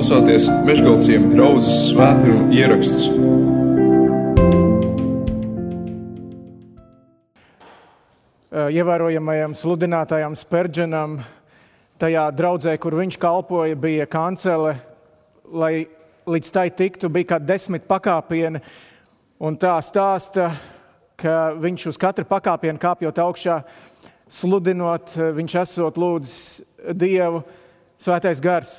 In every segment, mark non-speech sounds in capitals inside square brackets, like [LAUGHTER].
klausāties Meškāļu draugas svētkrājuma ierakstus. Ievērojamajam sludinātājam Spērģenam, tajā draudzē, kur viņš kalpoja, bija kancele, lai līdz tai tiktu, bija kā desmit pakāpieni. Un tā stāsta, ka viņš uz katru pakāpienu kāpjot augšā, sludinot, viņš esot lūdzis Dievu, Svētais Gars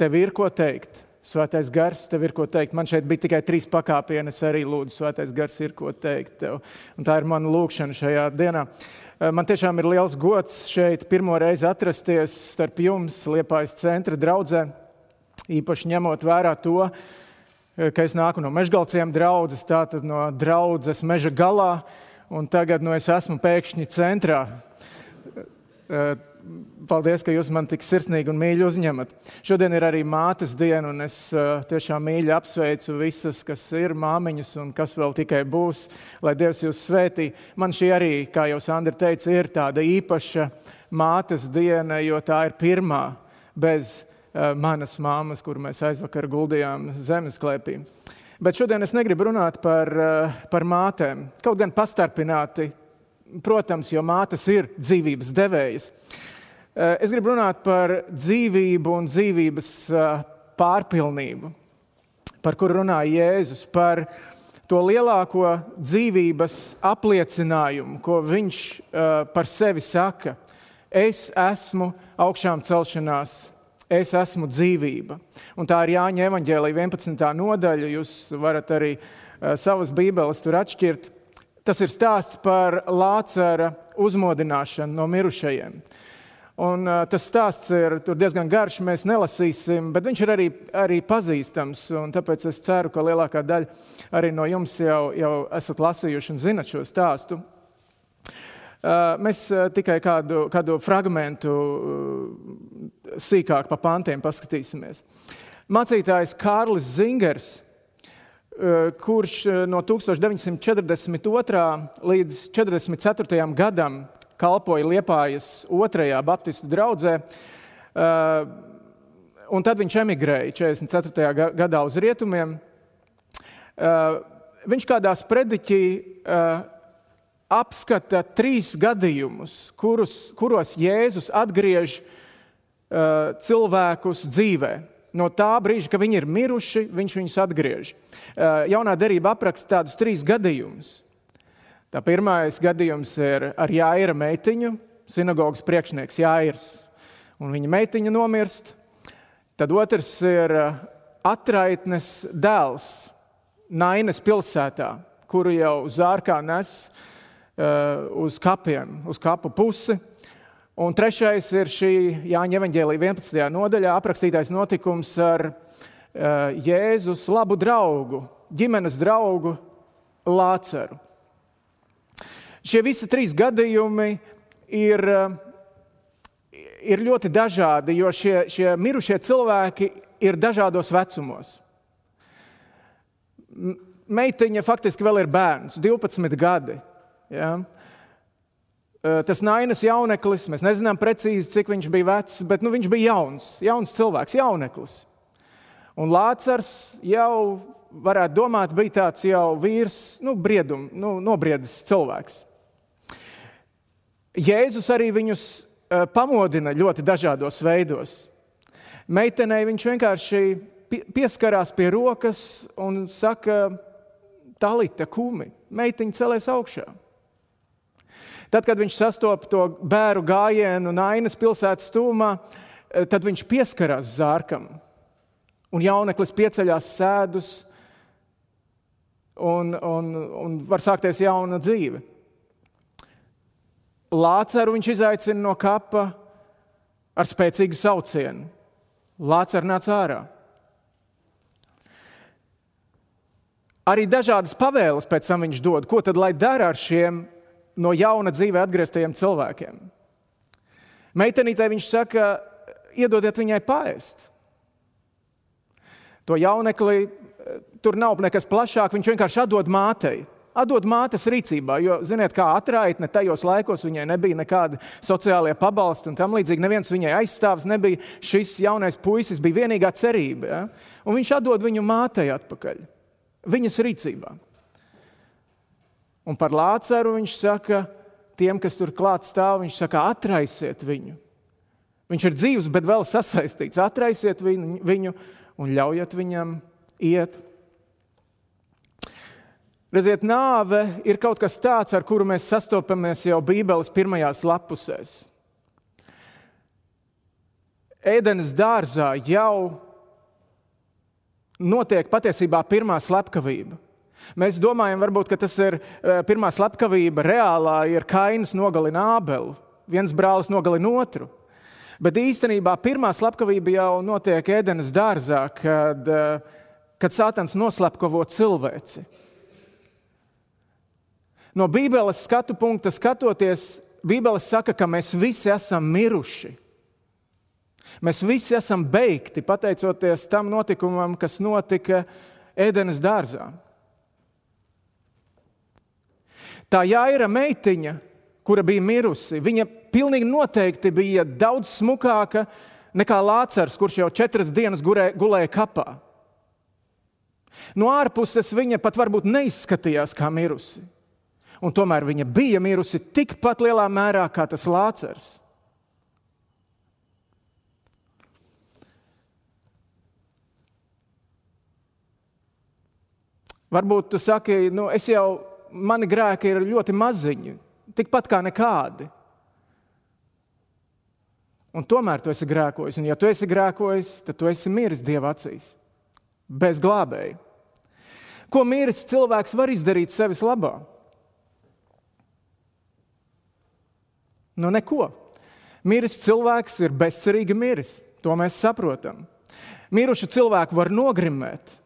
tev ir ko teikt. Svētais gars, tev ir ko teikt. Man šeit bija tikai trīs pakāpieni. Es arī lūdzu, Svētais gars ir ko teikt tev. Un tā ir mana lūkšana šajā dienā. Eh, man tiešām ir liels gods šeit pirmo reizi atrasties starp jums, Liepājas centra draugā. Īpaši ņemot vērā to, eh, ka es nāku no mežgalciem draudzes, tātad no draudzes meža galā, un tagad nu, es esmu pēkšņi centrā. Paldies, ka jūs man tik sirsnīgi un mīļi uzņemat. Šodien ir arī mātes diena, un es tiešām mīļi apsveicu visas, kas ir māmiņas un kas vēl tikai būs, lai Dievs jūs svētī. Man šī arī, kā jau Sandra teica, ir tāda īpaša mātes diena, jo tā ir pirmā bez manas māmas, kur mēs aizvakar guldījām zemesklēpī. Bet šodien es negribu runāt par, par mātēm, kaut gan pastarpināti, protams, jo mātes ir dzīvības devējas. Eh, es gribu runāt par dzīvību un dzīvības eh, pārpilnību, par kuru runāja Jēzus, par to lielāko dzīvības apliecinājumu, ko viņš eh, par sevi saka. Es esmu augšām celšanās, es esmu dzīvība. Un tā ir Jāņa evanģēlija 11. nodaļa. Jūs varat arī savas bībeles tur atšķirt. Tas ir stāsts par Lācara uzmodināšanu no mirušajiem. Un, uh, tas stāsts ir diezgan garš, mēs nelasīsim, bet viņš ir arī, arī pazīstams. Tāpēc es ceru, ka lielākā daļa arī no jums jau, jau esat lasījuši un zinat šo stāstu. Uh, mēs uh, tikai kādu, kādu fragment uh, sīkāk pa pantiem paskatīsimies. Mācītājs Kārlis Zingers, uh, kurš no 1942. līdz 1944. gadam kalpoja Liepājas otrajā Baptistu draudzē. Uh, un tad viņš emigrēja 44. gadā uz rietumiem. Uh, viņš kādā sprediķī uh, apskata trīs gadījumus, kurus, kuros Jēzus atgriež cilvēkus dzīvē. No tā brīža, kad viņi ir miruši, viņš viņus atgriež. Jaunā derība apraksta tādus trīs gadījumus. Tā pirmais gadījums ir ar Jāira meitiņu, sinagogas priekšnieks Jāirs, un viņa meitiņa nomirst. Tad otrs ir uh, atraitnes dēls Nainas pilsētā, kuru jau zārkā nes uh, uz kapiem, uz kapu pusi. Un trešais ir šī Jāņa Evangelija 11. nodaļā aprakstītais notikums ar uh, Jēzus labu draugu, ģimenes draugu Lāceru. Šie visi trīs gadījumi ir, eh, ir ļoti dažādi, jo šie, šie mirušie cilvēki ir dažādos vecumos. Meitiņa faktiski vēl ir bērns, 12 gadi. Ja? Eh, tas Nainas jauneklis, mēs nezinām precīzi, cik viņš bija vecs, bet nu, viņš bija jauns, jauns cilvēks, jauneklis. Un Lācars jau, varētu domāt, bija tāds jau vīrs, nu, briedum, nu, nobriedis cilvēks. Jēzus arī viņus eh, pamodina ļoti dažādos veidos. Meitenei viņš vienkārši pieskarās pie rokas un saka, Talita, kumi, meitiņa celēs augšā. Tad, kad viņš sastopas to bērnu gājienu Nainas pilsētas tūmā, eh, tad viņš pieskarās zārkam. Un jauneklis pieceļās sēdus, un, un, un var sākties jauna dzīve. Lācaru viņš izaicina no kapa ar spēcīgu saucienu. Lācaru nāca ārā. Arī dažādas pavēles pēc tam viņš dod, ko tad lai dara ar šiem no jauna dzīvē atgrieztajiem cilvēkiem. Meitenītei viņš saka, iedodiet viņai paēst. To jaunekli tur nav nekas plašāk, viņš vienkārši atdod mātei. Atdod mātes rīcībā, jo, ziniet, kā atraitne tajos laikos viņai nebija nekāda sociālajā pabalsta un tam līdzīgi. Neviens viņai aizstāvs nebija. Šis jaunais puisis bija vienīgā cerība. Ja? Un viņš atdod viņu mātei atpakaļ, viņas rīcībā. Un par Lācaru viņš saka, tiem, kas tur klāt stāv, viņš saka, atraisiet viņu. Viņš ir dzīves, bet vēl sasaistīts. Atraisiet viņu, viņu un ļaujiet viņam iet. Redziet, nāve ir kaut kas tāds, ar kuru mēs sastopamies jau Bībeles pirmajās lapusēs. Ēdenes dārzā jau notiek patiesībā pirmā slepkavība. Mēs domājam, varbūt, tas ir eh, pirmā slepkavība reālā, ir Kainas nogalina Ābelu, viens brālis nogalina otru. Bet īstenībā pirmā slepkavība jau notiek ēdenes dārzā, kad, eh, kad Sātans noslepkavo cilvēci. No Bībeles skatu punkta skatoties, Bībele saka, ka mēs visi esam miruši. Mēs visi esam beigti pateicoties tam notikumam, kas notika Ēdenes dārzā. Tā jāira meitiņa, kura bija mirusi, viņa pilnīgi noteikti bija daudz smukāka nekā Lācars, kurš jau četras dienas gulēja kapā. No ārpuses viņa pat varbūt neizskatījās kā mirusi un tomēr viņa bija mirusi tikpat lielā mērā kā tas lācars. Varbūt tu saki, nu, es jau, mani grēki ir ļoti maziņi, tikpat kā nekādi. Un tomēr tu esi grēkojis. Un, ja tu esi grēkojis, tad tu esi miris Dieva acīs, bez glābēja. Ko miris cilvēks var izdarīt sevis labā? Nu, neko. Miris cilvēks ir bezcerīgi miris. To mēs saprotam. Mirušu cilvēku var nogrimēt.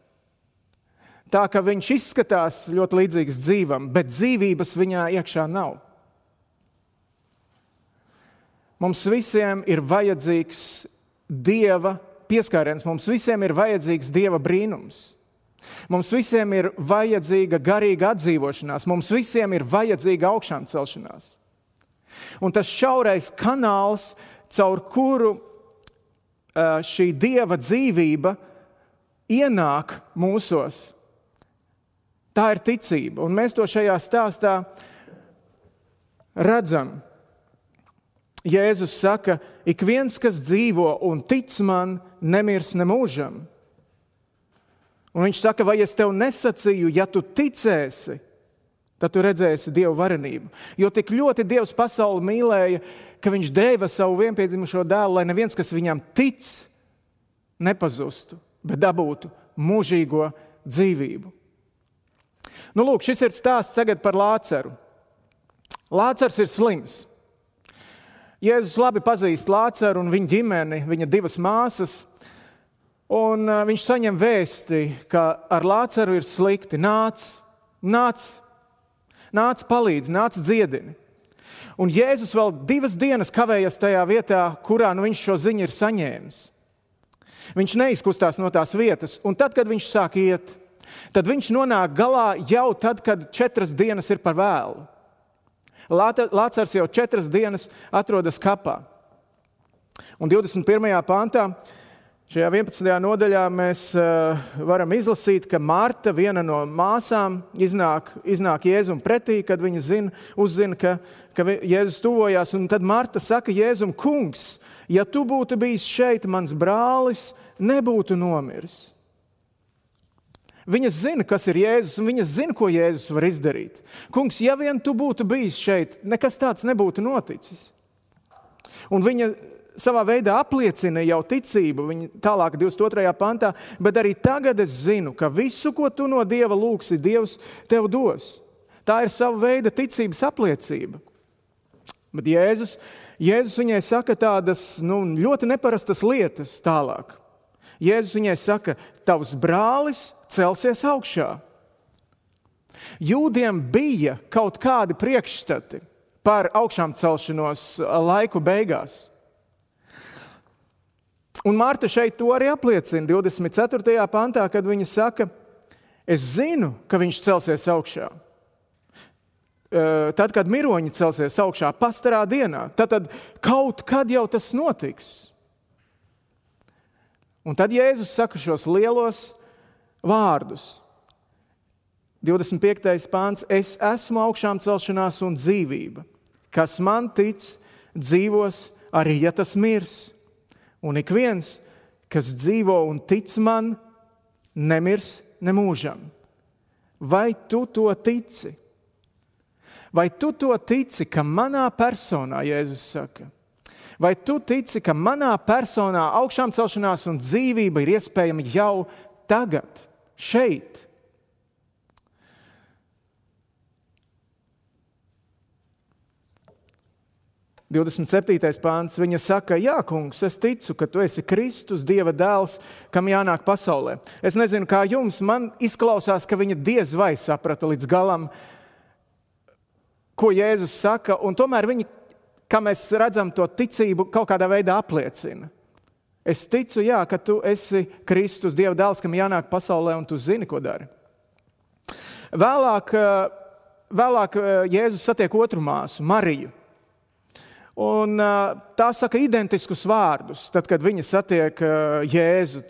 Tā ka viņš izskatās ļoti līdzīgs dzīvam, bet dzīvības viņā iekšā nav. Mums visiem ir vajadzīgs dieva pieskāriens, mums visiem ir vajadzīgs dieva brīnums. Mums visiem ir vajadzīga garīga atdzīvošanās, mums visiem ir vajadzīga augšām celšanās. Un tas šaurais kanāls, caur kuru šī dieva dzīvība ienāk mūsos, tā ir ticība. Un mēs to šajā stāstā redzam. Jēzus saka, ik viens, kas dzīvo un tic man, nemirs nemūžam. Un viņš saka, vai es tev nesacīju, ja tu ticēsi, tad tu redzēsi Dieva varenību. Jo tik ļoti Dievs pasauli mīlēja, ka Viņš deva savu vienpiedzimušo dēlu, lai neviens, kas viņam tic, nepazustu, bet dabūtu mūžīgo dzīvību. Nu, lūk, šis ir stāsts par Lāceru. Lācars ir slims. Jēzus labi pazīst Lāceru un viņa ģimeni, viņa divas māsas. Un uh, viņš saņem vēsti, ka ar Lāceru ir slikti. Nāc, nāc, nāc palīdzi, nāc dziedini. Un Jēzus vēl divas dienas kavējas tajā vietā, kurā nu viņš šo ziņu ir saņēmis. Viņš neizkustās no tās vietas, un tad, kad viņš sāk iet, tad viņš nonāk galā jau tad, kad četras dienas ir par vēlu. Lācars jau četras dienas atrodas kapā. Un 21. pāntā Šajā 11. nodaļā mēs uh, varam izlasīt, ka Marta, viena no māsām, iznāk, iznāk Jēzum pretī, kad viņa zina, uzzina, ka, ka Jēzus tuvojās. Un tad Marta saka Jēzum, kungs, ja tu būtu bijis šeit, mans brālis nebūtu nomiris. Viņa zina, kas ir Jēzus, un viņa zina, ko Jēzus var izdarīt. Kungs, ja vien tu būtu bijis šeit, nekas tāds nebūtu noticis. Un viņa savā veidā apliecina jau ticību, viņa tālāk, 22. pantā, bet arī tagad es zinu, ka visu, ko tu no Dieva lūgsi, Dievs tev dos. Tā ir sava veida ticības apliecība. Bet Jēzus, Jēzus viņai saka tādas nu, ļoti neparastas lietas tālāk. Jēzus viņai saka, tavs brālis celsies augšā. Jūdiem bija kaut kādi priekšstati par augšām celšanos laiku beigās. Un Marta šeit to arī apliecina 24. pantā, kad viņa saka, es zinu, ka viņš celsies augšā. tad, kad miroņi celsies augšā, pastarā dienā, tad, tad kaut kad jau tas notiks. Un tad Jēzus saka šos lielos vārdus. 25. pāns: Es esmu augšām celšanās un dzīvība. Kas man tic, dzīvos arī ja tas mirs. Un ik viens, kas dzīvo un tic man, nemirs nemūžam. Vai tu to tici? Vai tu to tici, ka manā personā, Jēzus saka, vai tu tici, ka manā personā augšām celšanās un dzīvība ir iespējama jau tagad, šeit? 27. pāns, viņa saka, Jā, kungs, es ticu, ka tu esi Kristus, Dieva dēls, kam jānāk pasaulē. Es nezinu, kā jums, man izklausās, ka viņa diez vai saprata līdz galam, ko Jēzus saka, un tomēr viņa, kā mēs redzam, to ticību kaut kādā veidā apliecina. Es ticu, jā, ka tu esi Kristus, Dieva dēls, kam jānāk pasaulē, un tu zini, ko dari. Vēlāk, vēlāk Jēzus satiek otru māsu, Mariju. Un, tā saka identiskus vārdus, tad, kad viņi satiek Jēzu.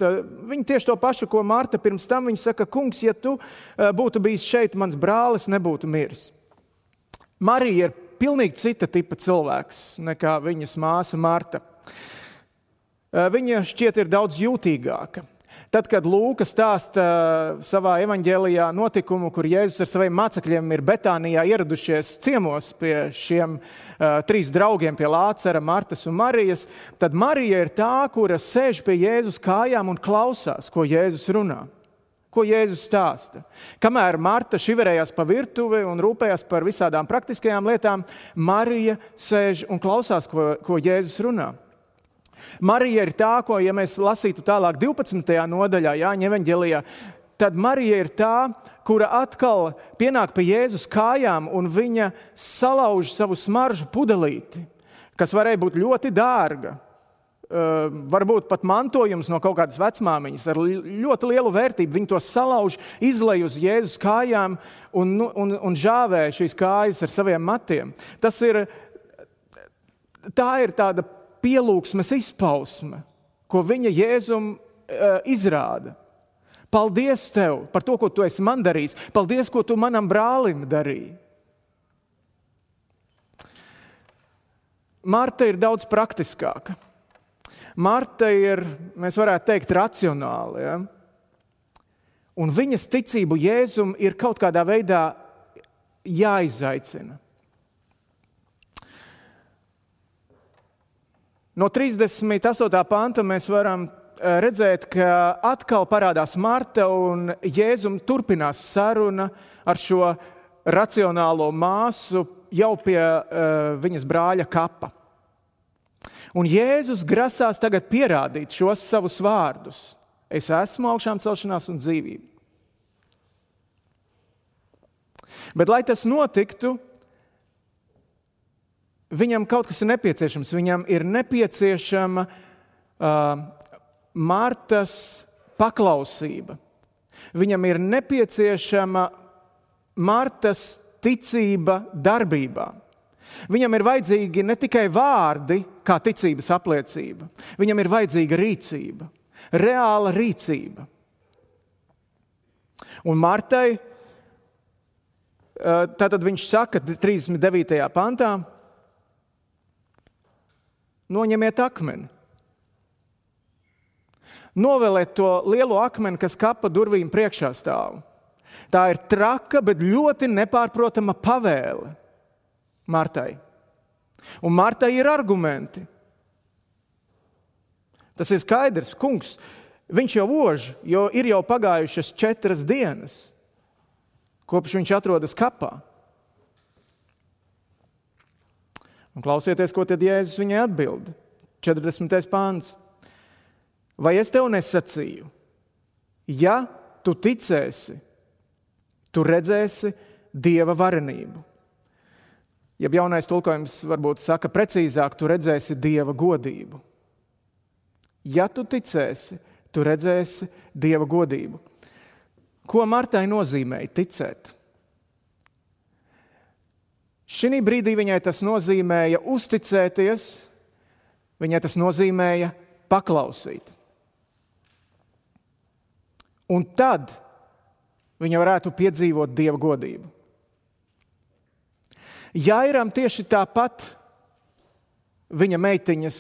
Viņi tieši to pašu, ko Marta pirms tam viņa saka, kungs, ja tu būtu bijis šeit, mans brālis nebūtu miris. Marija ir pilnīgi cita tipa cilvēks nekā viņas māsa Marta. Viņa šķiet ir daudz jūtīgāka. Tad, kad Lūka stāsta savā evanģēlijā notikumu, kur Jēzus ar saviem mācekļiem ir Betānijā ieradušies ciemos pie šiem uh, trīs draugiem, pie Lācara, Martas un Marijas, tad Marija ir tā, kura sēž pie Jēzus kājām un klausās, ko Jēzus runā. Ko Jēzus stāsta? Kamēr Marta šiverējās pa virtuvi un rūpējās par visādām praktiskajām lietām, Marija sēž un klausās, ko, ko Jēzus runā. Marija ir tā, ko, ja mēs lasītu tālāk, 12. nodaļā, Jāņa Evangelijā, tad Marija ir tā, kura atkal pienāk pie Jēzus kājām un viņa salauž savu smaržu pudelīti, kas varēja būt ļoti dārga. Uh, varbūt pat mantojums no kaut kādas vecmāmiņas ar ļoti lielu vērtību. Viņi to salauž, izlaiž uz Jēzus kājām un, nu, un, un žāvē šīs kājas ar saviem matiem. Tas ir, tā ir tāda pielūgsmes izpausme, ko viņa Jēzum uh, izrāda. Paldies tev par to, ko tu esi man darījis. Paldies, ko tu manam brālim darīji. Marta ir daudz praktiskāka. Marta ir, mēs varētu teikt, racionāla. Ja? Un viņas ticību Jēzum ir kaut kādā veidā jāizaicina. No 38. panta mēs varam eh, redzēt, ka atkal parādās Marta un Jēzum turpinās saruna ar šo racionālo māsu jau pie uh, viņas brāļa kapa. Un Jēzus grasās tagad pierādīt šos savus vārdus. Es esmu augšām celšanās un dzīvība. Bet, lai tas notiktu, viņam kaut kas ir nepieciešams. Viņam ir nepieciešama uh, Martas paklausība. Viņam ir nepieciešama Martas ticība darbībā. Viņam ir vajadzīgi ne tikai vārdi, kā ticības apliecība, viņam ir vajadzīga rīcība, reāla rīcība. Un Martai, tātad viņš saka 39. pantā, noņemiet akmeni. Novēlēt to lielo akmeni, kas kapa durvīm priekšā stāv. Tā ir traka, bet ļoti nepārprotama pavēle Martai. Un Martai ir argumenti. Tas ir skaidrs, kungs. Viņš jau ož, jo ir jau pagājušas četras dienas, kopš viņš atrodas kapā. Un klausieties, ko tad Jēzus viņai atbild. 40. pāns. Vai es tev nesacīju? Ja tu ticēsi, tu redzēsi dieva varenību. Ja jaunais tulkojums varbūt saka precīzāk, tu redzēsi dieva godību. Ja tu ticēsi, tu redzēsi dieva godību. Ko Martai nozīmēja ticēt? Šī brīdī viņai tas nozīmēja uzticēties, viņai tas nozīmēja paklausīt. Un tad viņa varētu piedzīvot dieva godību. Jairam tieši tāpat viņa meitiņas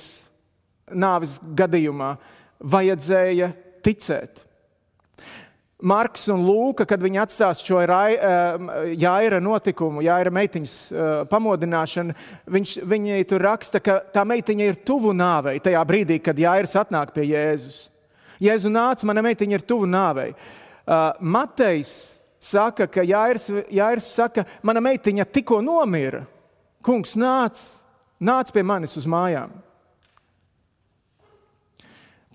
nāves gadījumā vajadzēja ticēt. Marks un Lūka, kad viņi atstās šo jāira notikumu, jāira meitiņas pamodināšanu, viņš, viņi tur raksta, ka tā meitiņa ir tuvu nāvei tajā brīdī, kad jāirs atnāk pie Jēzus. Jēzu nāca, mana meitiņa ir tuvu nāvei. Matejs saka, ka Jāirs, Jāirs saka, mana meitiņa tikko nomira. Kungs nāc, nāc pie manis uz mājām.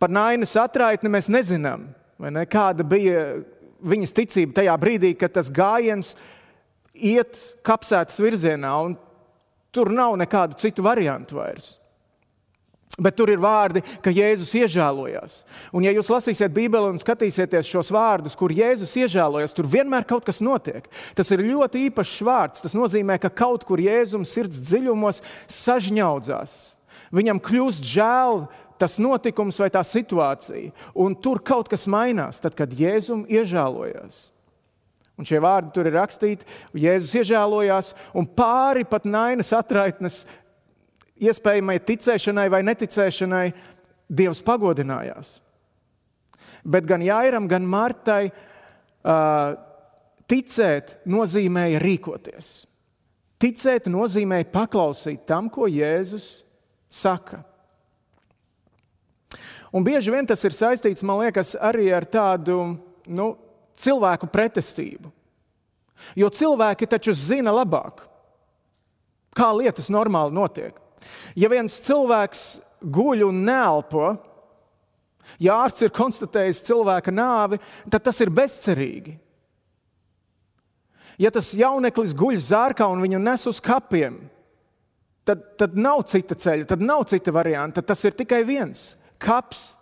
Par Nainas atraitni mēs nezinām. Kāda bija viņas ticība tajā brīdī, kad tas gājiens iet kapsētas virzienā, un tur nav nekādu citu variantu vairs. Bet tur ir vārdi, ka Jēzus iežēlojās. Un, ja jūs lasīsiet Bībeli un skatīsieties šos vārdus, kur Jēzus iežēlojas, tur vienmēr kaut kas notiek. Tas ir ļoti īpašs vārds. Tas nozīmē, ka kaut kur Jēzus sirds dziļumos sažņaudzās. Viņam kļūst žēl tas notikums vai tā situācija, un tur kaut kas mainās, tad, kad Jēzus iežēlojās. Un šie vārdi tur ir rakstīti, Jēzus iežēlojās, un pāri pat nainas atraitnes iespējamai ticēšanai vai neticēšanai Dievs pagodinājās. Bet gan Jairam, gan Martai uh, ticēt nozīmēja rīkoties. Ticēt nozīmēja paklausīt tam, ko Jēzus saka. Un bieži vien tas ir saistīts, man liekas, arī ar tādu nu, cilvēku pretestību. Jo cilvēki taču zina labāk, kā lietas normāli notiek. Ja viens cilvēks guļ un neelpo, ja ārsts ir konstatējis cilvēka nāvi, tad tas ir bezcerīgi. Ja tas jauneklis guļ zārkā un viņu nes uz kapiem, tad, tad nav cita ceļa, tad nav cita varianta. Tas ir tikai viens kaps.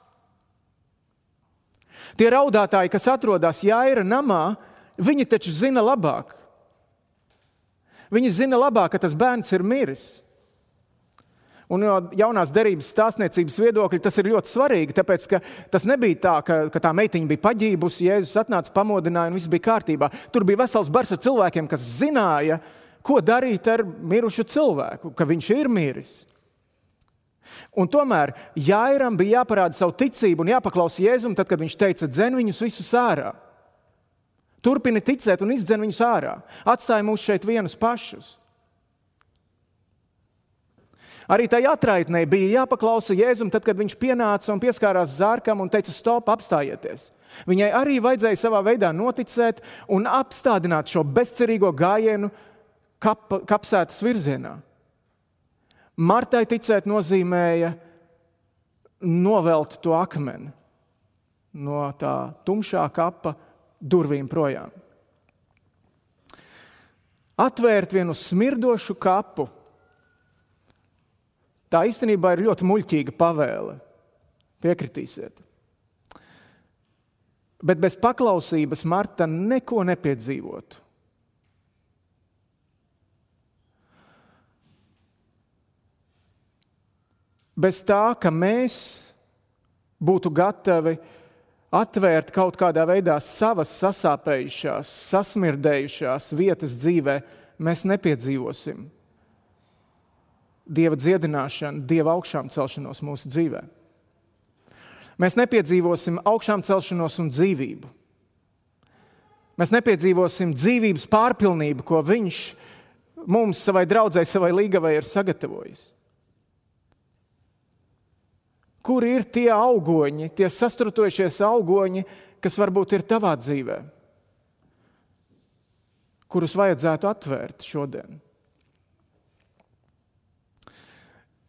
Tie raudātāji, kas atrodas Jāira namā, viņi taču zina labāk. Viņi zina labāk, ka tas bērns ir miris. Un no jaunās derības stāstniecības viedokļa tas ir ļoti svarīgi, tāpēc ka tas nebija tā, ka, ka tā meitiņa bija paģībusi, Jēzus atnāca, pamodināja un viss bija kārtībā. Tur bija vesels bars ar cilvēkiem, kas zināja, ko darīt ar mirušu cilvēku, ka viņš ir miris. Un tomēr Jairam bija jāparāda savu ticību un jāpaklausa Jēzum, tad, kad viņš teica, dzen viņus visus ārā. Turpini ticēt un izdzen viņus ārā. Atstāj mūs šeit vienus pašus. Arī tai atraitnē bija jāpaklausa Jēzum, tad, kad viņš pienāca un pieskārās zārkam un teica, stop, apstājieties. Viņai arī vajadzēja savā veidā noticēt un apstādināt šo bezcerīgo gājienu kap, kapsētas virzienā. Martai ticēt nozīmēja novelt to akmeni no tā tumšā kapa durvīm projām. Atvērt vienu smirdošu kapu. Tā īstenībā ir ļoti muļķīga pavēle. Piekritīsiet. Bet bez paklausības Marta neko nepiedzīvotu. Bez tā, ka mēs būtu gatavi atvērt kaut kādā veidā savas sasāpējušās, sasmirdējušās vietas dzīvē, mēs nepiedzīvosim Dieva dziedināšanu, Dieva augšām celšanos mūsu dzīvē. Mēs nepiedzīvosim augšām celšanos un dzīvību. Mēs nepiedzīvosim dzīvības pārpilnību, ko Viņš mums, savai draudzēji, savai līgavai ir sagatavojis. Kur ir tie augoņi, tie sastrutojušies augoņi, kas varbūt ir tavā dzīvē, kurus vajadzētu atvērt šodien?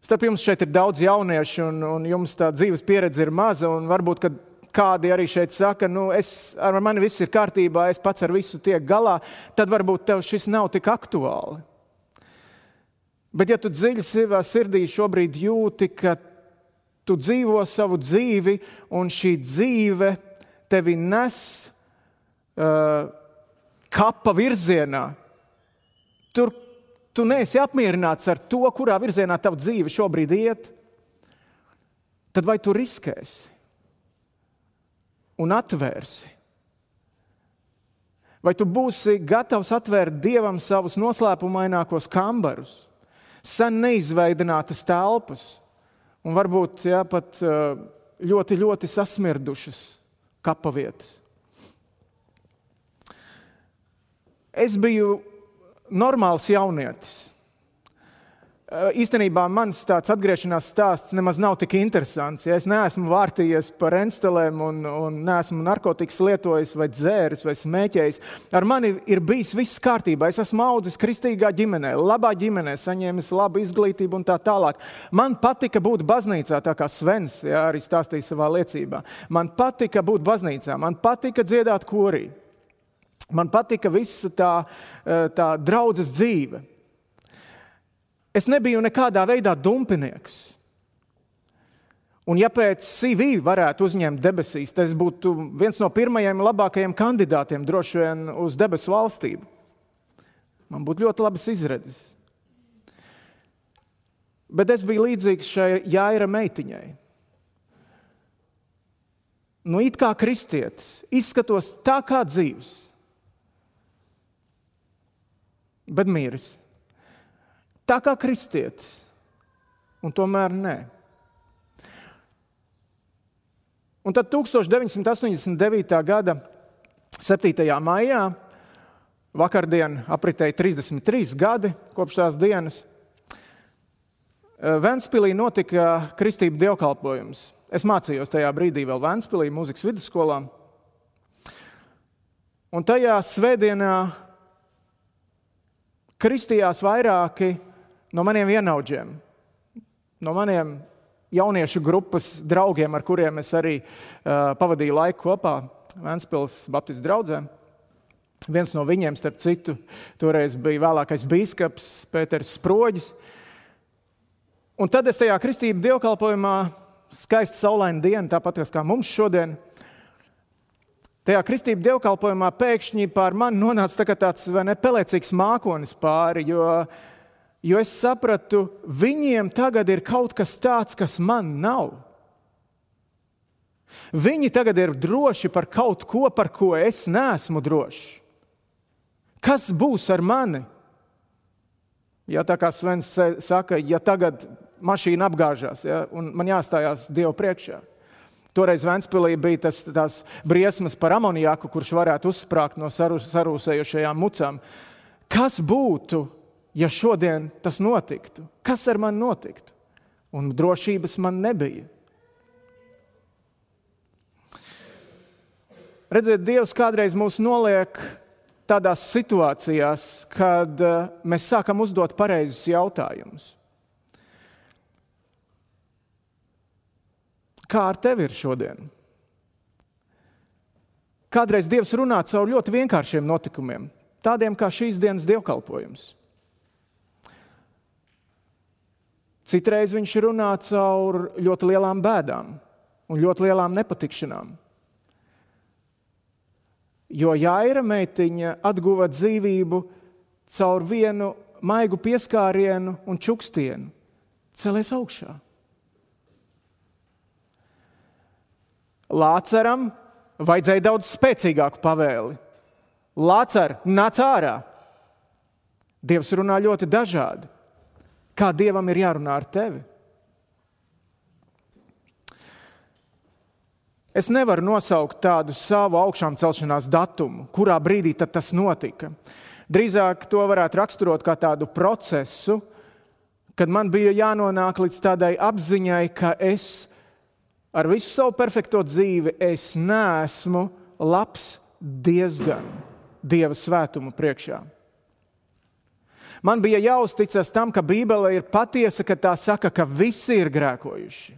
Starp jums šeit ir daudz jauniešu, un, un jums tā dzīves pieredze ir maza. Varbūt kādi arī šeit saka, nu, es, ar mani viss ir kārtībā, es pats ar visu tiek galā, tad varbūt tev šis nav tik aktuāli. Bet, ja tu dziļi savā sirdī šobrīd jūti, ka tu dzīvo savu dzīvi, un šī dzīve tevi nes uh, kapa virzienā. Tur, tu neesi apmierināts ar to, kurā virzienā tava dzīve šobrīd iet, tad vai tu riskēsi un atvērsi? Vai tu būsi gatavs atvērt dievam savus noslēpumainākos kambarus, sen neizveidinātas telpas un varbūt jā, pat ļoti, ļoti sasmirdušas kapavietas? Es biju normāls jaunietis. Īstenībā mans tāds atgriešanās stāsts nemaz nav tik interesants. Ja es neesmu vārtījies par enstelēm, un, un neesmu narkotikas lietojis, vai dzēris, vai smēķējis. Ar mani ir bijis viss kārtībā. Es esmu audzis kristīgā ģimenē, labā ģimenē, saņēmis labu izglītību un tā tālāk. Man patika būt baznīcā, tā kā Svens ja, arī stāstīja savā liecībā. Man patika būt baznīcā, man patika dziedāt korī. Man patika visa tā, eh, tā draudzes dzīve. Es nebiju nekādā veidā dumpinieks. Un, ja pēc CV varētu uzņemt debesīs, tad es būtu viens no pirmajiem labākajiem kandidātiem droši vien uz debesu valstību. Man būtu ļoti labas izredzes. Bet es biju līdzīgs šai Jāira meitiņai. Nu, it kā kristietis, izskatos tā kā dzīves bet miris. Tā kā kristietis, un tomēr nē. Un tad 1989. gada 7. maijā, vakardien apritēja 33 gadi kopš tās dienas, Vēnspīlī notika kristību dievkalpojums. Es mācījos tajā brīdī vēl Vēnspīlī, mūzikas vidusskolā. Un tajā svētdienā kristījās vairāki no maniem vienaudžiem, no maniem jauniešu grupas draugiem, ar kuriem es arī uh, pavadīju laiku kopā Vēncpils Baptistu draugā. Viens no viņiem, starp citu, toreiz bija vēlākais biskups Pēters Sproģis. Un tad es tajā kristību dievkalpojumā, skaista saulaina diena, tāpat kā mums šodien, Tajā kristību dievkalpojumā pēkšņi pār mani nonāca tā tāds ne, pelēcīgs mākonis pāri, jo, jo es sapratu, viņiem tagad ir kaut kas tāds, kas man nav. Viņi tagad ir droši par kaut ko, par ko es neesmu drošs. Kas būs ar mani? Ja tā kā Svens saka, ja tagad mašīna apgāžās ja, un man jāstājās Dievu priekšā, Toreiz Vēnspīlī bija tas, tās briesmas par amoniaku, kurš varētu uzsprāgt no sarūsējušajām mucām. Kas būtu, ja šodien tas notiktu? Kas ar mani notiktu? Un drošības man nebija. Redziet, Dievs kādreiz mūs noliek tādās situācijās, kad eh, mēs sākam uzdot pareizus jautājumus. Kā ar tevi ir šodien? Kādreiz Dievs runā caur ļoti vienkāršiem notikumiem, tādiem kā šīs dienas dievkalpojums. Citreiz viņš runā caur ļoti lielām bēdām un ļoti lielām nepatikšanām. Jo Jāira meitiņa atguva dzīvību caur vienu maigu pieskārienu un čukstienu, celies augšā. Lāceram vajadzēja daudz spēcīgāku pavēli. Lācer, nāc ārā! Dievs runā ļoti dažādi. Kā Dievam ir jārunā ar tevi? Es nevaru nosaukt tādu savu augšām celšanās datumu, kurā brīdī tas notika. Drīzāk to varētu raksturot kā tādu procesu, kad man bija jānonāk līdz tādai apziņai, ka es ar visu savu perfekto dzīvi es neesmu labs diezgan Dieva svētumu priekšā. Man bija jāuzticas tam, ka Bībele ir patiesa, ka tā saka, ka visi ir grēkojuši.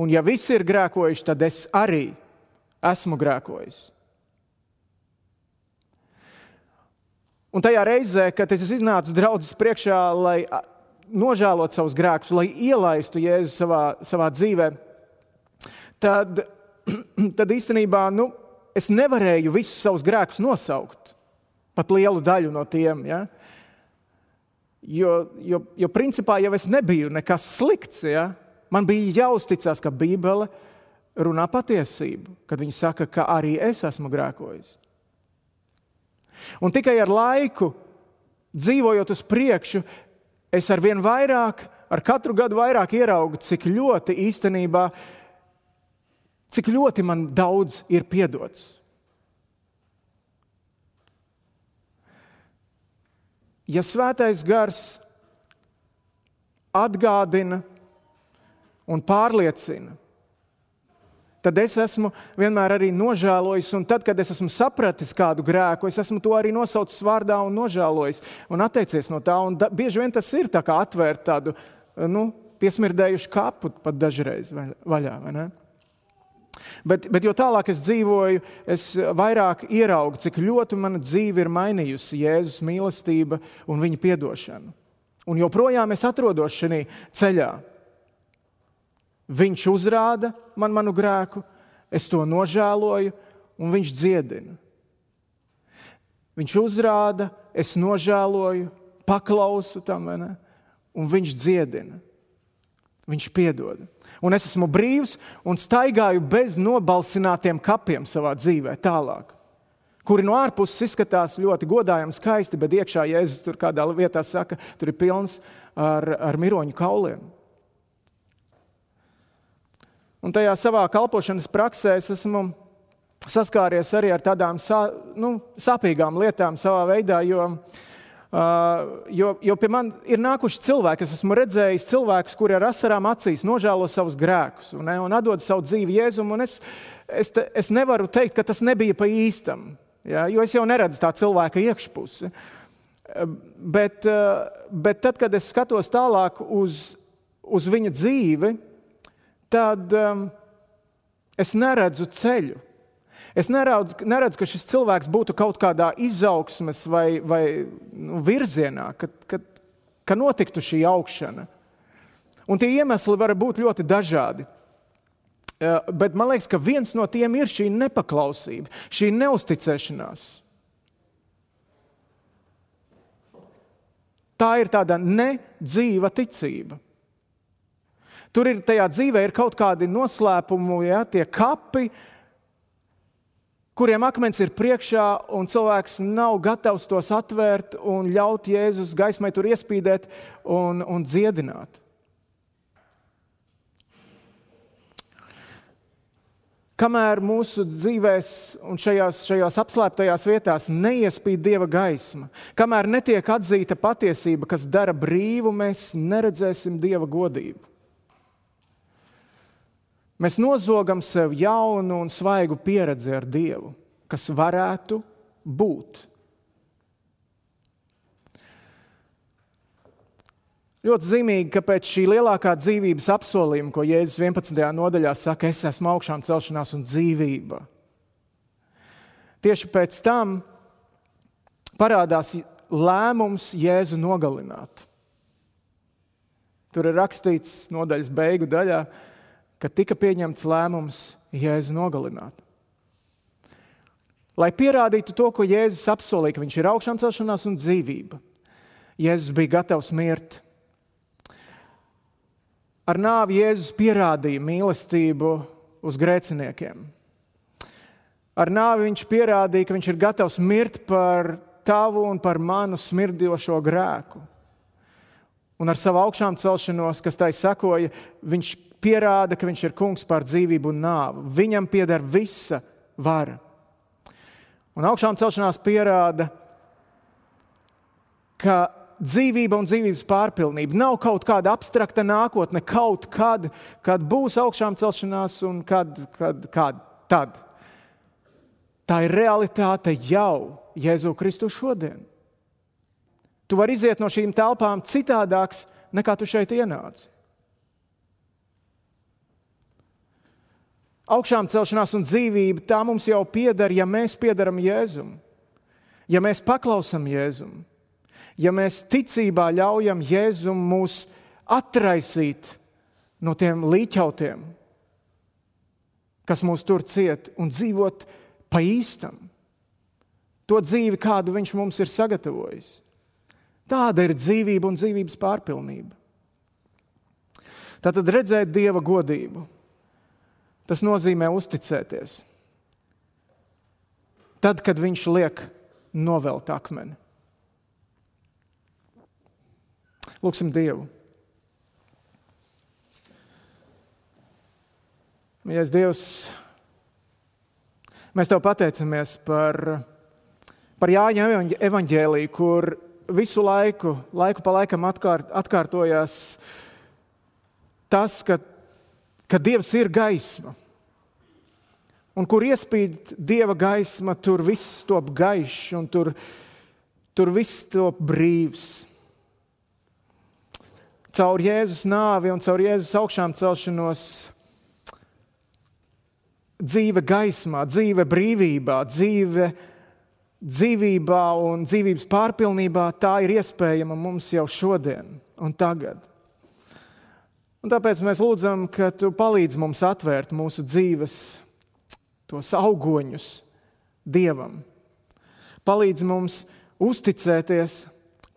Un ja visi ir grēkojuši, tad es arī esmu grēkojis. Un tajā reizē, kad es iznācu draudzes priekšā, lai nožēlot savus grēkus, lai ielaistu Jēzu savā, savā dzīvē, tad, [CLEARS THROAT] tad īstenībā nu, es nevarēju visus savus grēkus nosaukt. Pat lielu daļu no tiem. Ja? Jo, jo, jo principā jau es nebiju nekas slikts. Ja? Man bija jāuzticas, ka Bībele runā patiesību, kad viņi saka, ka arī es esmu grēkojis. Un tikai ar laiku, dzīvojot uz priekšu, es ar vien vairāk, ar katru gadu vairāk ieraugu, cik ļoti īstenībā, cik ļoti man daudz ir piedots. Ja svētais gars atgādina un pārliecina, tad es esmu vienmēr arī nožēlojis. Un tad, kad es esmu sapratis kādu grēku, es esmu to arī nosaucis vārdā un nožēlojis un atteicies no tā. Un da, bieži vien tas ir kā atvērt tādu nu, piesmirdējušu kapu pat dažreiz vaļā. Bet, bet jo tālāk es dzīvoju, es vairāk ieraugu, cik ļoti mana dzīve ir mainījusi Jēzus mīlestība un viņa atdošana. Un joprojām es atrodos šajā ceļā. Viņš uzrāda man manu grēku, es to nožēloju, un viņš dziedina. Viņš uzrāda, es nožēloju, paklausu tam, un viņš dziedina. Viņš piedod. Un es esmu brīvs un staigāju bez nobalsinātiem kapiem savā dzīvē tālāk, kuri no ārpuses izskatās ļoti godājami, skaisti, bet iekšā Jēzus tur kādā vietā saka, tur ir pilns ar, ar miroņu kauliem. Un tajā savā kalpošanas praksē es esmu saskāries arī ar tādām sā, nu, sāpīgām lietām savā veidā, jo, uh, jo, jo pie man ir nākuši cilvēki, es esmu redzējis cilvēkus, kuri ar asarām acīs nožēlo savus grēkus un, un atdod savu dzīvi Jēzum. Es, es, es nevaru teikt, ka tas nebija pa īstam, ja, jo es jau neredzu tā cilvēka iekšpusi. Bet, bet tad, kad es skatos tālāk uz, uz viņa dzīvi, tad um, es neredzu ceļu. Es neredzu, neredzu, ka šis cilvēks būtu kaut kādā izaugsmes vai, vai nu, virzienā, kad, kad, kad notiktu šī augšana. Un tie iemesli var būt ļoti dažādi. Uh, bet man liekas, ka viens no tiem ir šī nepaklausība, šī neusticēšanās. Tā ir tāda nedzīva ticība. Tur ir tajā dzīvē ir kaut kādi noslēpumi, ja, tie kapi, kuriem akmens ir priekšā, un cilvēks nav gatavs tos atvērt un ļaut Jēzus gaismai tur iespīdēt un, un dziedināt. Kamēr mūsu dzīvēs un šajās, šajās apslēptajās vietās neiespīd dieva gaisma, kamēr netiek atzīta patiesība, kas dara brīvu, mēs neredzēsim dieva godību. Mēs nozogam sev jaunu un svaigu pieredzi ar Dievu, kas varētu būt. Ļoti zīmīgi, ka pēc šī lielākā dzīvības apsolījuma, ko Jēzus 11. nodaļā saka, es esmu augšām celšanās un dzīvība. Tieši pēc tam parādās lēmums Jēzu nogalināt. Tur ir rakstīts nodaļas beigu daļā, ka kad tika pieņemts lēmums Jēzu nogalināt. Lai pierādītu to, ko Jēzus apsolīja, ka viņš ir augšām celšanās un dzīvība, Jēzus bija gatavs mirt. Ar nāvi Jēzus pierādīja mīlestību uz grēciniekiem. Ar nāvi viņš pierādīja, ka viņš ir gatavs mirt par tavu un par manu smirdījošo grēku. Un ar savu augšām celšanos, kas tai sekoja, viņš pierāda, ka viņš ir kungs pār dzīvību un nāvu. Viņam pieder visa vara. Un augšām celšanās pierāda, ka dzīvība un dzīvības pārpilnība nav kaut kāda abstrakta nākotne, kaut kad, kad būs augšām celšanās un kad, kad, kad tad. Tā ir realitāte jau Jēzu Kristu šodien. Tu vari iziet no šīm telpām citādāks, nekā tu šeit ienāci. Augšām celšanās un dzīvība, tā mums jau pieder, ja mēs piedaram Jēzum, ja mēs paklausām Jēzum, ja mēs ticībā ļaujam Jēzum mūs atraisīt no tiem līķautiem, kas mūs tur ciet, un dzīvot pa īstam. To dzīvi, kādu viņš mums ir sagatavojis. Tāda ir dzīvība un dzīvības pārpilnība. Tātad redzēt dieva godību, tas nozīmē uzticēties. Tad, kad viņš liek novelt akmeni. Lūksim Dievu. Mīļais Dievs, mēs Tev pateicamies par, par Jāņa evaņģēlīju, kur visu laiku, laiku pa laikam atkārt, atkārtojās tas, ka, ka Dievs ir gaisma. Un kur iespīd Dieva gaisma, tur viss top gaišs un tur, tur viss top brīvs caur Jēzus nāvi un caur Jēzus augšām celšanos dzīve gaismā, dzīve brīvībā, dzīve dzīvībā un dzīvības pārpilnībā, tā ir iespējama mums jau šodien un tagad. Un tāpēc mēs lūdzam, ka tu palīdzi mums atvērt mūsu dzīves, tos augoņus Dievam. Palīdzi mums uzticēties,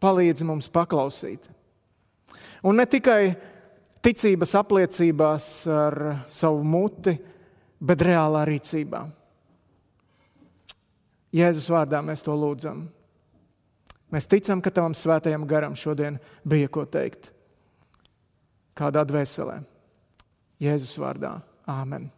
palīdzi mums paklausīt. Un ne tikai ticības apliecībās ar savu muti, bet reālā rīcībā. Jēzus vārdā mēs to lūdzam. Mēs ticam, ka tavam svētajam garam šodien bija ko teikt. Kādā dvēselē? Jēzus vārdā. Āmen!